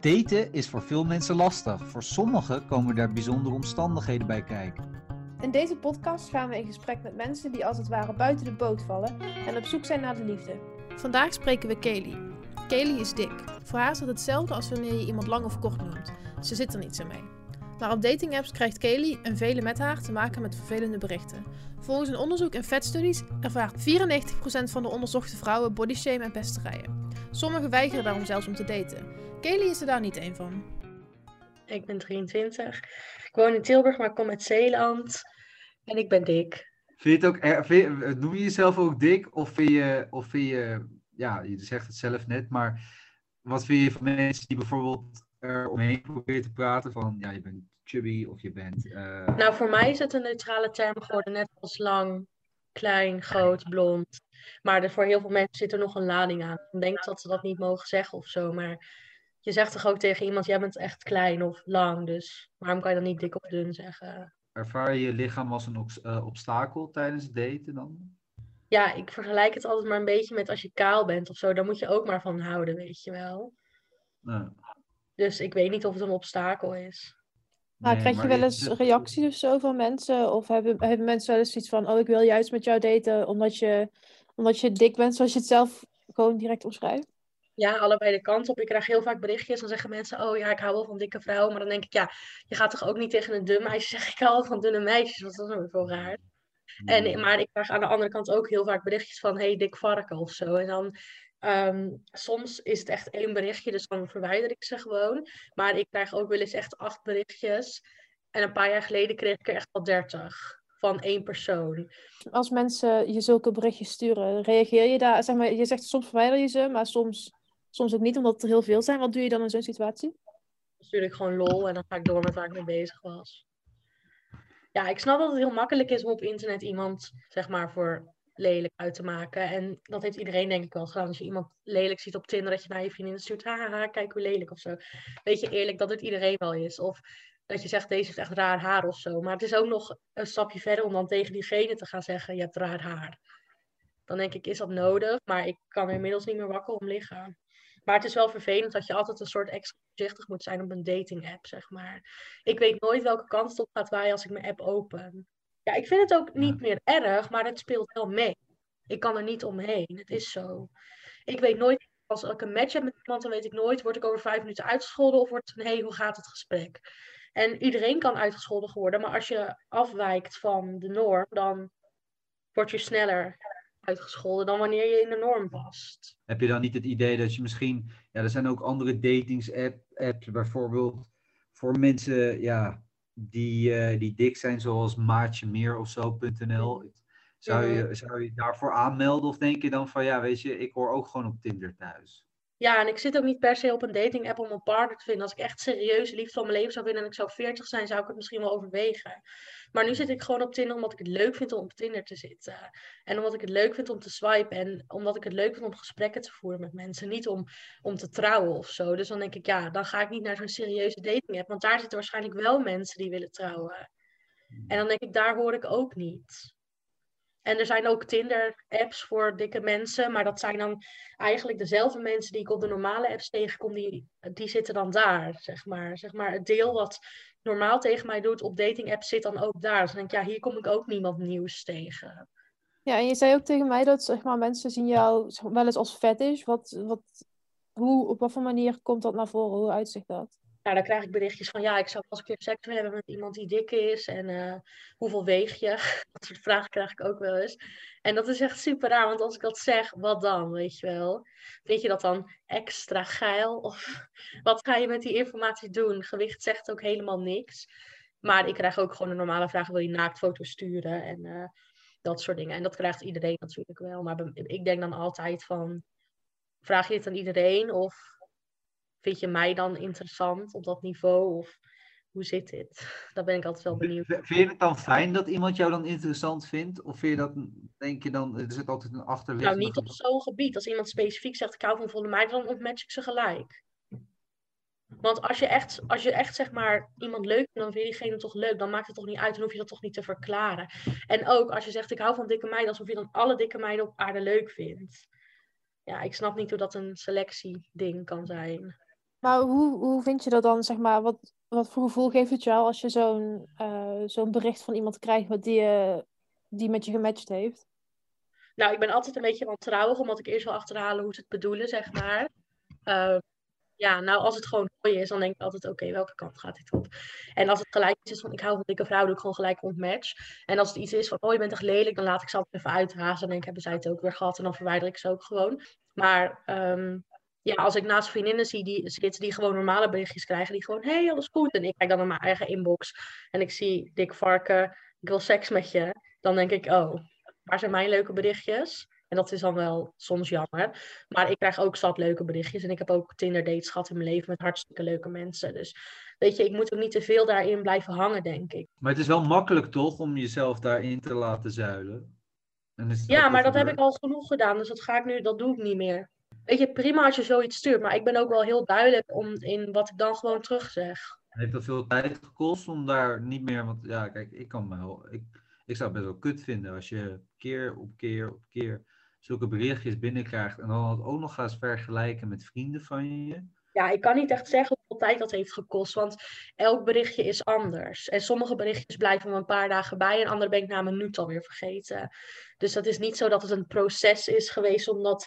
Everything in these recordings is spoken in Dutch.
Daten is voor veel mensen lastig. Voor sommigen komen daar bijzondere omstandigheden bij kijken. In deze podcast gaan we in gesprek met mensen die als het ware buiten de boot vallen en op zoek zijn naar de liefde. Vandaag spreken we Kelly. Kelly is dik. Voor haar is het hetzelfde als wanneer je iemand lang of kort noemt. Ze zit er niet zo mee. Maar op datingapps krijgt Kelly en velen met haar te maken met vervelende berichten. Volgens een onderzoek in Fat Studies ervaart 94% van de onderzochte vrouwen bodyshame en pesterijen. Sommigen weigeren daarom zelfs om te daten. Kelly is er daar niet één van. Ik ben 23. Ik woon in Tilburg, maar ik kom uit Zeeland. En ik ben dik. Vind je het ook, er- vind je- noem je jezelf ook dik? Of vind je, of vind je, ja, je zegt het zelf net, maar wat vind je van mensen die bijvoorbeeld er omheen proberen te praten van, ja, je bent chubby of je bent... eh, Nou, voor mij is het een neutrale term geworden, net als lang, klein, groot, blond. Maar er, voor heel veel mensen zit er nog een lading aan. Ik denk dat ze dat niet mogen zeggen of zo. Maar je zegt toch ook tegen iemand, jij bent echt klein of lang. Dus waarom kan je dan niet dik of dun zeggen? Ervaar je je lichaam als een eh, obstakel tijdens daten dan? Ja, ik vergelijk het altijd maar een beetje met als je kaal bent of zo. Daar moet je ook maar van houden, weet je wel. Dus ik weet niet of het een obstakel is. Maar nee, krijg je wel eens het- reacties of zo van mensen? Of hebben, hebben mensen wel eens iets van, oh ik wil juist met jou daten omdat je, omdat je dik bent, zoals je het zelf gewoon direct omschrijft? Ja, allebei de kant op. Ik krijg heel vaak berichtjes. Dan zeggen mensen, oh ja, ik hou wel van dikke vrouwen. Maar dan denk ik, ja, je gaat toch ook niet tegen een dun meisje zeggen, ik hou wel van dunne meisjes. Want dat is ook wel raar. En, maar ik krijg aan de andere kant ook heel vaak berichtjes van, hey, dik varken of zo. En dan, ehm, soms is het echt één berichtje, dus dan verwijder ik ze gewoon. Maar ik krijg ook wel eens echt acht berichtjes. En een paar jaar geleden kreeg ik er echt wel dertig. Van één persoon. Als mensen je zulke berichtjes sturen, reageer je daar? Zeg maar, je zegt soms verwijder je ze, maar soms, soms ook niet, omdat er heel veel zijn. Wat doe je dan in zo'n situatie? Dan stuur ik gewoon lol en dan ga ik door met waar ik mee bezig was. Ja, ik snap dat het heel makkelijk is om op internet iemand, zeg maar, voor lelijk uit te maken. En dat heeft iedereen denk ik wel gedaan. Als je iemand lelijk ziet op Tinder, dat je naar je vriendin stuurt, haha, kijk hoe lelijk of zo. Weet je eerlijk dat het iedereen wel is. Of dat je zegt, deze heeft echt raar haar of zo. Maar het is ook nog een stapje verder om dan tegen diegene te gaan zeggen, je hebt raar haar. Dan denk ik, is dat nodig? Maar ik kan er inmiddels niet meer wakker om liggen. Maar het is wel vervelend dat je altijd een soort extra voorzichtig moet zijn op een dating app, zeg maar. Ik weet nooit welke kant het op gaat waaien als ik mijn app open. Ja, ik vind het ook niet meer erg, maar het speelt wel mee. Ik kan er niet omheen. Het is zo. Ik weet nooit, als ik een match heb met iemand, dan weet ik nooit, word ik over vijf minuten uitgescholden of wordt het een, hé, hey, hoe gaat het gesprek? En iedereen kan uitgescholden worden, maar als je afwijkt van de norm, dan word je sneller uitgescholden dan wanneer je in de norm past. Heb je dan niet het idee dat je misschien, ja, er zijn ook andere datings-apps bijvoorbeeld voor mensen, ja, die, eh, die dik zijn, zoals Maatje Meer of zo.nl. Zou je, zou je daarvoor aanmelden of denk je dan van, ja, weet je, ik hoor ook gewoon op Tinder thuis? Ja, en ik zit ook niet per se op een dating app om een partner te vinden. Als ik echt serieus liefde van mijn leven zou vinden en ik zou 40 zijn, zou ik het misschien wel overwegen. Maar nu zit ik gewoon op Tinder omdat ik het leuk vind om op Tinder te zitten. En omdat ik het leuk vind om te swipen. En omdat ik het leuk vind om gesprekken te voeren met mensen. Niet om, om te trouwen of zo. Dus dan denk ik, ja, dan ga ik niet naar zo'n serieuze dating app. Want daar zitten waarschijnlijk wel mensen die willen trouwen. En dan denk ik, daar hoor ik ook niet. En er zijn ook Tinder-apps voor dikke mensen, maar dat zijn dan eigenlijk dezelfde mensen die ik op de normale apps tegenkom, die, die zitten dan daar, zeg maar. zeg maar. Het deel wat normaal tegen mij doet op dating-apps zit dan ook daar. Dus dan denk ik, ja, hier kom ik ook niemand nieuws tegen. Ja, en je zei ook tegen mij dat zeg maar, mensen zien jou wel eens als fetish. Wat, wat, hoe, op wat voor manier komt dat naar voren? Hoe uitzicht dat? Nou, dan krijg ik berichtjes van, ja, ik zou pas een keer seks willen hebben met iemand die dik is. En eh, hoeveel weeg je? Dat soort vragen krijg ik ook wel eens. En dat is echt super raar, want als ik dat zeg, wat dan, weet je wel? Vind je dat dan extra geil? Of wat ga je met die informatie doen? Gewicht zegt ook helemaal niks. Maar ik krijg ook gewoon een normale vraag, wil je naaktfoto's sturen? En eh, dat soort dingen. En dat krijgt iedereen natuurlijk wel. Maar ik denk dan altijd van, vraag je het aan iedereen? Of vind je mij dan interessant op dat niveau? Of hoe zit dit? Daar ben ik altijd wel benieuwd. Vind je het dan fijn dat iemand jou dan interessant vindt? Of vind je dat, denk je dan, er zit altijd een Nou, achterliggende... niet op zo'n gebied. Als iemand specifiek zegt, ik hou van volle meiden, dan ontmatch ik ze gelijk. Want als je echt, als je echt zeg maar iemand leuk vindt, dan vind je diegene toch leuk. Dan maakt het toch niet uit, dan hoef je dat toch niet te verklaren. En ook als je zegt, ik hou van dikke meiden, alsof je dan alle dikke meiden op aarde leuk vindt. Ja, ik snap niet hoe dat een selectieding kan zijn. Maar hoe, hoe vind je dat dan, zeg maar, wat, wat voor gevoel geeft het jou als je zo'n eh, zo'n bericht van iemand krijgt wat die, eh, die met je gematcht heeft? Nou, ik ben altijd een beetje wantrouwig, omdat ik eerst wil achterhalen hoe ze het bedoelen, zeg maar. Ehm, ja, nou, als het gewoon mooi is, dan denk ik altijd, oké, welke kant gaat dit op? En als het gelijk is van, ik hou van dikke vrouw, doe ik gewoon gelijk ontmatch. En als het iets is van, oh, je bent echt lelijk, dan laat ik ze altijd even uitrazen. Dan denk ik, hebben zij het ook weer gehad en dan verwijder ik ze ook gewoon. Maar ehm, ja, als ik naast vriendinnen zie die zitten die gewoon normale berichtjes krijgen, die gewoon, hey, alles goed. En ik kijk dan naar mijn eigen inbox en ik zie dik varken, ik wil seks met je. Dan denk ik, oh, waar zijn mijn leuke berichtjes? En dat is dan wel soms jammer. Maar ik krijg ook zat leuke berichtjes. En ik heb ook Tinder dates gehad in mijn leven met hartstikke leuke mensen. Dus weet je, ik moet ook niet te veel daarin blijven hangen, denk ik. Maar het is wel makkelijk toch om jezelf daarin te laten zuilen? ja, maar dat heb ik al genoeg gedaan. Dus dat ga ik nu, dat doe ik niet meer. Weet je, prima als je zoiets stuurt. Maar ik ben ook wel heel duidelijk om, in wat ik dan gewoon terugzeg. Heeft dat veel tijd gekost om daar niet meer... Want ja, kijk, ik kan me wel... Ik, ik zou het best wel kut vinden als je keer op keer op keer zulke berichtjes binnenkrijgt en dan het ook nog gaat vergelijken met vrienden van je. Ja, ik kan niet echt zeggen hoeveel tijd dat heeft gekost, want elk berichtje is anders. En sommige berichtjes blijven me een paar dagen bij en andere ben ik na een minuut alweer vergeten. Dus dat is niet zo dat het een proces is geweest om dat,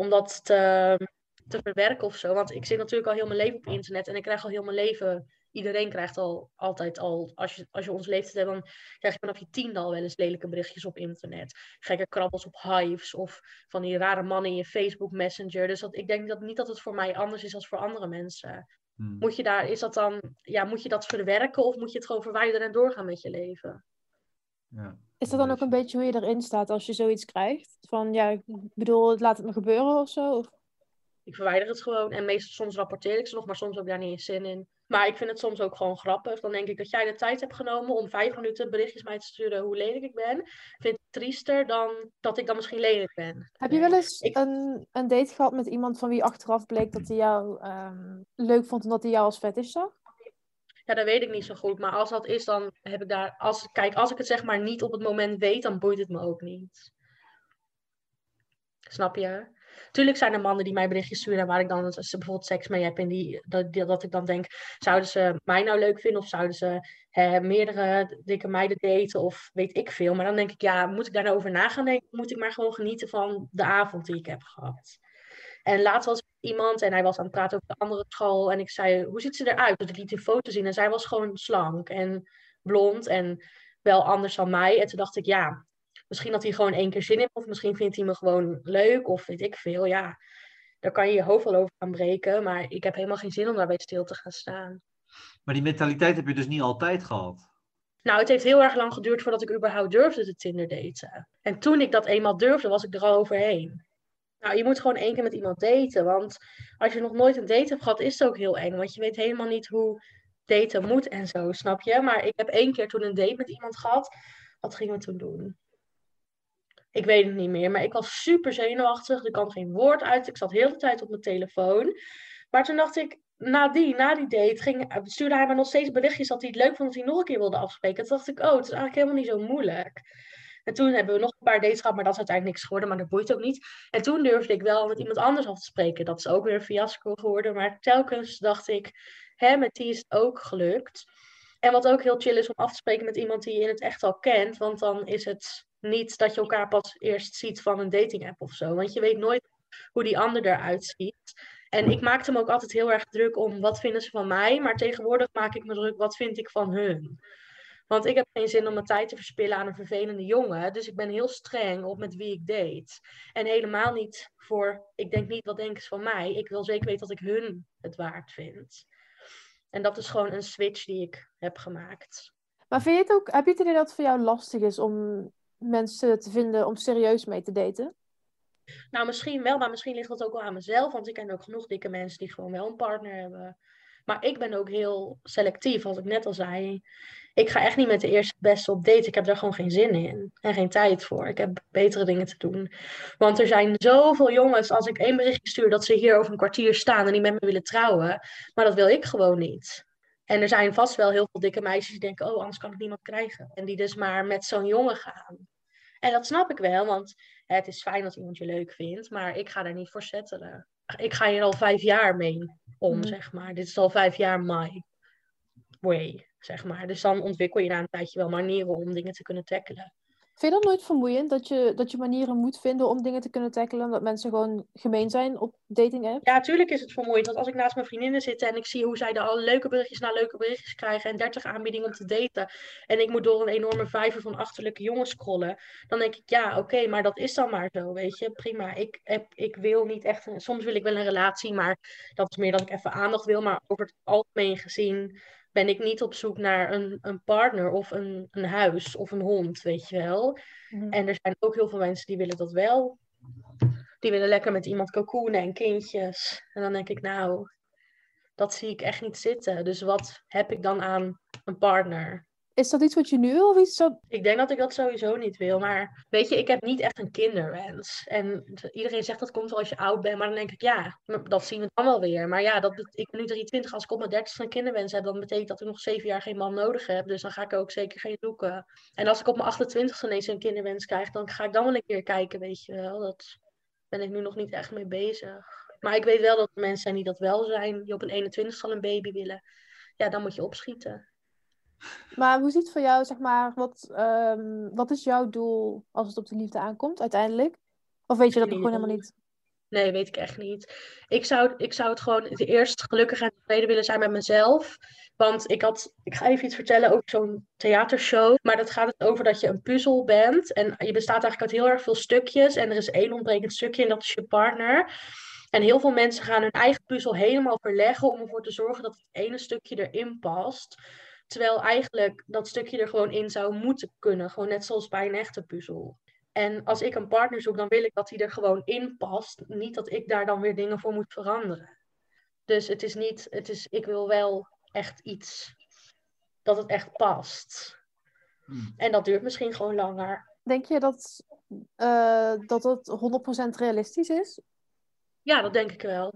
om dat te, te verwerken of zo. Want ik zit natuurlijk al heel mijn leven op internet en ik krijg al heel mijn leven iedereen krijgt al altijd al, als je, als je ons leeftijd hebt, dan krijg je vanaf je tiende al wel eens lelijke berichtjes op internet. Gekke krabbels op hives of van die rare mannen in je Facebook Messenger. Dus dat, ik denk dat niet dat het voor mij anders is dan voor andere mensen. Hmm. Moet je daar, is dat dan, ja, moet je dat verwerken of moet je het gewoon verwijderen en doorgaan met je leven? Ja. Is dat dan ook een beetje hoe je erin staat als je zoiets krijgt? Van ja, ik bedoel, laat het me gebeuren of zo? Of? Ik verwijder het gewoon en meestal soms rapporteer ik ze nog, maar soms heb ik daar niet eens zin in. Maar ik vind het soms ook gewoon grappig. Dan denk ik dat jij de tijd hebt genomen om vijf minuten berichtjes mij te sturen hoe lelijk ik ben. Vind ik triester dan dat ik dan misschien lelijk ben. Heb je wel eens een, een date gehad met iemand van wie achteraf bleek dat hij jou um, leuk vond omdat hij jou als fetish zag? Ja, dat weet ik niet zo goed. Maar als dat is, dan heb ik daar. Als, kijk, als ik het zeg maar niet op het moment weet, dan boeit het me ook niet. Snap je? Tuurlijk zijn er mannen die mij berichtjes sturen waar ik dan als ze bijvoorbeeld seks mee heb en die, dat, dat ik dan denk, zouden ze mij nou leuk vinden of zouden ze hè, meerdere dikke meiden daten of weet ik veel. Maar dan denk ik, ja, moet ik daar nou na gaan denken? Moet ik maar gewoon genieten van de avond die ik heb gehad? En laatst was iemand en hij was aan het praten over de andere school. En ik zei, hoe ziet ze eruit? Dus ik liet een foto zien en zij was gewoon slank en blond en wel anders dan mij. En toen dacht ik, ja, Misschien had hij gewoon één keer zin in, of misschien vindt hij me gewoon leuk, of weet ik veel. Ja, daar kan je je hoofd wel over gaan breken, maar ik heb helemaal geen zin om daarbij stil te gaan staan. Maar die mentaliteit heb je dus niet altijd gehad? Nou, het heeft heel erg lang geduurd voordat ik überhaupt durfde te Tinder daten. En toen ik dat eenmaal durfde, was ik er al overheen. Nou, je moet gewoon één keer met iemand daten. Want als je nog nooit een date hebt gehad, is het ook heel eng. Want je weet helemaal niet hoe daten moet en zo, snap je? Maar ik heb één keer toen een date met iemand gehad. Wat gingen we toen doen? Ik weet het niet meer, maar ik was super zenuwachtig. Er kwam geen woord uit. Ik zat heel de tijd op mijn telefoon. Maar toen dacht ik, na die, na die date, ging, stuurde hij me nog steeds berichtjes dat hij het leuk vond dat hij nog een keer wilde afspreken. Toen dacht ik, oh, het is eigenlijk helemaal niet zo moeilijk. En toen hebben we nog een paar dates gehad, maar dat is uiteindelijk niks geworden, maar dat boeit ook niet. En toen durfde ik wel met iemand anders af te spreken. Dat is ook weer een fiasco geworden, maar telkens dacht ik, hè, met die is het ook gelukt. En wat ook heel chill is om af te spreken met iemand die je in het echt al kent, want dan is het niet dat je elkaar pas eerst ziet van een dating app of zo. Want je weet nooit hoe die ander eruit ziet. En ik maakte me ook altijd heel erg druk om wat vinden ze van mij. Maar tegenwoordig maak ik me druk wat vind ik van hun. Want ik heb geen zin om mijn tijd te verspillen aan een vervelende jongen. Dus ik ben heel streng op met wie ik date. En helemaal niet voor, ik denk niet wat denken ze van mij. Ik wil zeker weten dat ik hun het waard vind. En dat is gewoon een switch die ik heb gemaakt. Maar vind je het ook, heb je het idee dat het voor jou lastig is om mensen te vinden om serieus mee te daten? Nou, misschien wel, maar misschien ligt dat ook wel aan mezelf. Want ik ken ook genoeg dikke mensen die gewoon wel een partner hebben. Maar ik ben ook heel selectief, als ik net al zei. Ik ga echt niet met de eerste beste op date. Ik heb daar gewoon geen zin in en geen tijd voor. Ik heb betere dingen te doen. Want er zijn zoveel jongens, als ik één berichtje stuur, dat ze hier over een kwartier staan en die met me willen trouwen. Maar dat wil ik gewoon niet. En er zijn vast wel heel veel dikke meisjes die denken, oh, anders kan ik niemand krijgen. En die dus maar met zo'n jongen gaan. En dat snap ik wel, want het is fijn dat iemand je leuk vindt, maar ik ga er niet voor settelen. Ik ga hier al vijf jaar mee. Om, Mhm. zeg maar. Dit is al vijf jaar my way, zeg maar. Dus dan ontwikkel je na een tijdje wel manieren om dingen te kunnen tackelen. Vind je dat nooit vermoeiend dat je, dat je manieren moet vinden om dingen te kunnen tackelen, omdat mensen gewoon gemeen zijn op dating apps? Ja, tuurlijk is het vermoeiend. Want als ik naast mijn vriendinnen zit en ik zie hoe zij er al leuke berichtjes na leuke berichtjes krijgen en 30 aanbiedingen om te daten. En ik moet door een enorme vijver van achterlijke jongens scrollen. Dan denk ik, ja, oké, maar dat is dan maar zo, weet je. Prima. Ik, heb, ik wil niet echt, een, soms wil ik wel een relatie, maar dat is meer dat ik even aandacht wil. Maar over het algemeen gezien ben ik niet op zoek naar een, een partner of een, een huis of een hond, weet je wel. Mhm. En er zijn ook heel veel mensen die willen dat wel. Die willen lekker met iemand cocoonen en kindjes. En dan denk ik, nou, dat zie ik echt niet zitten. Dus wat heb ik dan aan een partner? Is dat iets wat je nu wil of iets dat... Ik denk dat ik dat sowieso niet wil. Maar weet je, ik heb niet echt een kinderwens. En iedereen zegt dat komt wel als je oud bent. Maar dan denk ik, ja, dat zien we dan wel weer. Maar ja, dat, ik ben nu 23. Als ik op mijn 30 een kinderwens heb, dan betekent dat ik nog zeven jaar geen man nodig heb. Dus dan ga ik ook zeker geen zoeken. En als ik op mijn 28 ineens een kinderwens krijg, dan ga ik dan wel een keer kijken, weet je wel. Dat ben ik nu nog niet echt mee bezig. Maar ik weet wel dat er mensen zijn die dat wel zijn. Die op een 21 al een baby willen. Ja, dan moet je opschieten. Maar hoe ziet voor jou, zeg maar, wat, ehm, wat is jouw doel als het op de liefde aankomt, uiteindelijk? Of weet je dat nog gewoon helemaal niet? Nee, weet ik echt niet. Ik zou, ik zou het gewoon de eerst gelukkig en tevreden willen zijn met mezelf. Want ik had, ik ga even iets vertellen over zo'n theatershow. Maar dat gaat het over dat je een puzzel bent. En je bestaat eigenlijk uit heel erg veel stukjes. En er is één ontbrekend stukje en dat is je partner. En heel veel mensen gaan hun eigen puzzel helemaal verleggen om ervoor te zorgen dat het ene stukje erin past. Terwijl eigenlijk dat stukje er gewoon in zou moeten kunnen. Gewoon net zoals bij een echte puzzel. En als ik een partner zoek, dan wil ik dat hij er gewoon in past. Niet dat ik daar dan weer dingen voor moet veranderen. Dus het is niet, het is, ik wil wel echt iets dat het echt past. Hmm. En dat duurt misschien gewoon langer. Denk je dat, eh, dat het 100% realistisch is? Ja, dat denk ik wel.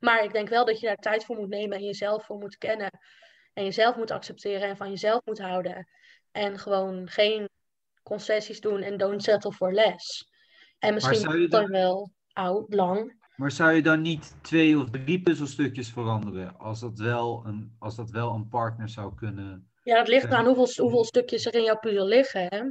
Maar ik denk wel dat je daar tijd voor moet nemen en jezelf voor moet kennen. En jezelf moet accepteren en van jezelf moet houden. En gewoon geen concessies doen en don't settle for less. En misschien zou je wordt het dan- wel oud, lang. Maar zou je dan niet twee of drie puzzelstukjes veranderen als dat wel een, als dat wel een partner zou kunnen? Ja, dat ligt eraan hoeveel, hoeveel stukjes er in jouw puzzel liggen. Hè?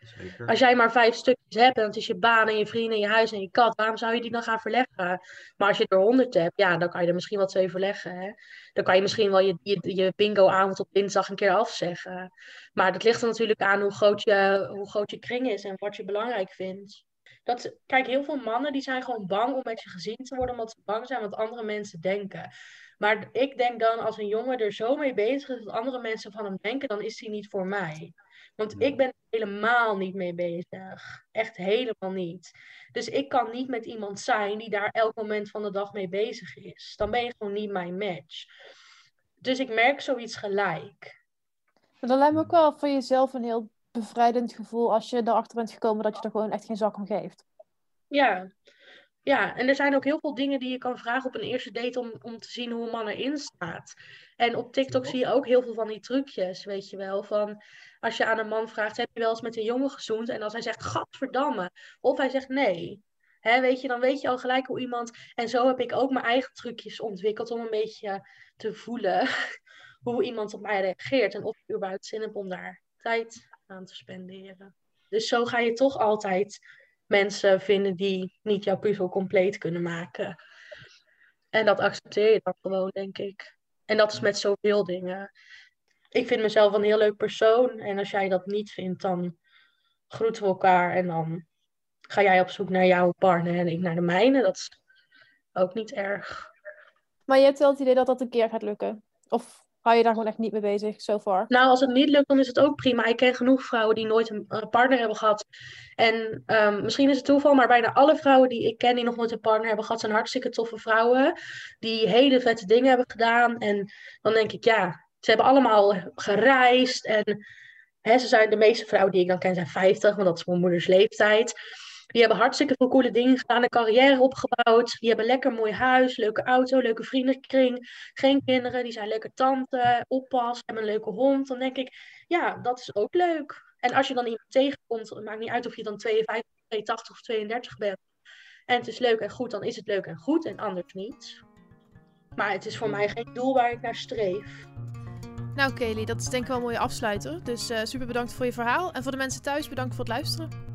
Zeker. Als jij maar vijf stukjes hebt en het is je baan en je vrienden en je huis en je kat, waarom zou je die dan gaan verleggen? Maar als je er honderd hebt, ja, dan kan je er misschien wel twee verleggen. Hè? Dan kan je misschien wel je, je, je bingo-avond op dinsdag een keer afzeggen. Maar dat ligt er natuurlijk aan hoe groot, je, hoe groot je kring is en wat je belangrijk vindt. Dat, kijk, heel veel mannen die zijn gewoon bang om met je gezien te worden, omdat ze bang zijn wat andere mensen denken. Maar ik denk dan, als een jongen er zo mee bezig is wat andere mensen van hem denken, dan is hij niet voor mij. Want Ja. ik ben er helemaal niet mee bezig. Echt helemaal niet. Dus ik kan niet met iemand zijn die daar elk moment van de dag mee bezig is. Dan ben je gewoon niet mijn match. Dus ik merk zoiets gelijk. Dan lijkt me ook wel voor jezelf een heel bevrijdend gevoel als je erachter bent gekomen dat je er gewoon echt geen zak om geeft. Ja. Ja, en er zijn ook heel veel dingen die je kan vragen op een eerste date om, om te zien hoe een man erin staat. En op TikTok zie je ook heel veel van die trucjes, weet je wel. Van als je aan een man vraagt, heb je wel eens met een jongen gezoend? En als hij zegt, gadverdamme. Of hij zegt nee. Hè, weet je, dan weet je al gelijk hoe iemand... En zo heb ik ook mijn eigen trucjes ontwikkeld om een beetje te voelen hoe iemand op mij reageert. En of ik überhaupt zin heb om daar tijd aan te spenderen. Dus zo ga je toch altijd mensen vinden die niet jouw puzzel compleet kunnen maken. En dat accepteer je dan gewoon, denk ik. En dat is met zoveel dingen. Ik vind mezelf een heel leuk persoon. En als jij dat niet vindt, dan groeten we elkaar. En dan ga jij op zoek naar jouw partner en ik naar de mijne. Dat is ook niet erg. Maar je hebt wel het idee dat dat een keer gaat lukken. Of hou je daar gewoon echt niet mee bezig, so far? Nou, als het niet lukt, dan is het ook prima. Ik ken genoeg vrouwen die nooit een partner hebben gehad. En ehm, misschien is het toeval, maar bijna alle vrouwen die ik ken die nog nooit een partner hebben gehad, zijn hartstikke toffe vrouwen. Die hele vette dingen hebben gedaan. En dan denk ik, ja, ze hebben allemaal gereisd. En hè, ze zijn, de meeste vrouwen die ik dan ken zijn 50, want dat is mijn moeders leeftijd. Die hebben hartstikke veel coole dingen gedaan, een carrière opgebouwd. Die hebben lekker mooi huis, leuke auto, leuke vriendenkring. Geen kinderen, die zijn leuke tante, oppas, hebben een leuke hond. Dan denk ik, ja, dat is ook leuk. En als je dan iemand tegenkomt, het maakt niet uit of je dan 52, 82 of 32 bent. En het is leuk en goed, dan is het leuk en goed en anders niet. Maar het is voor mij geen doel waar ik naar streef. Nou, Kelly, dat is denk ik wel een mooie afsluiter. Dus uh, super bedankt voor je verhaal. En voor de mensen thuis, bedankt voor het luisteren.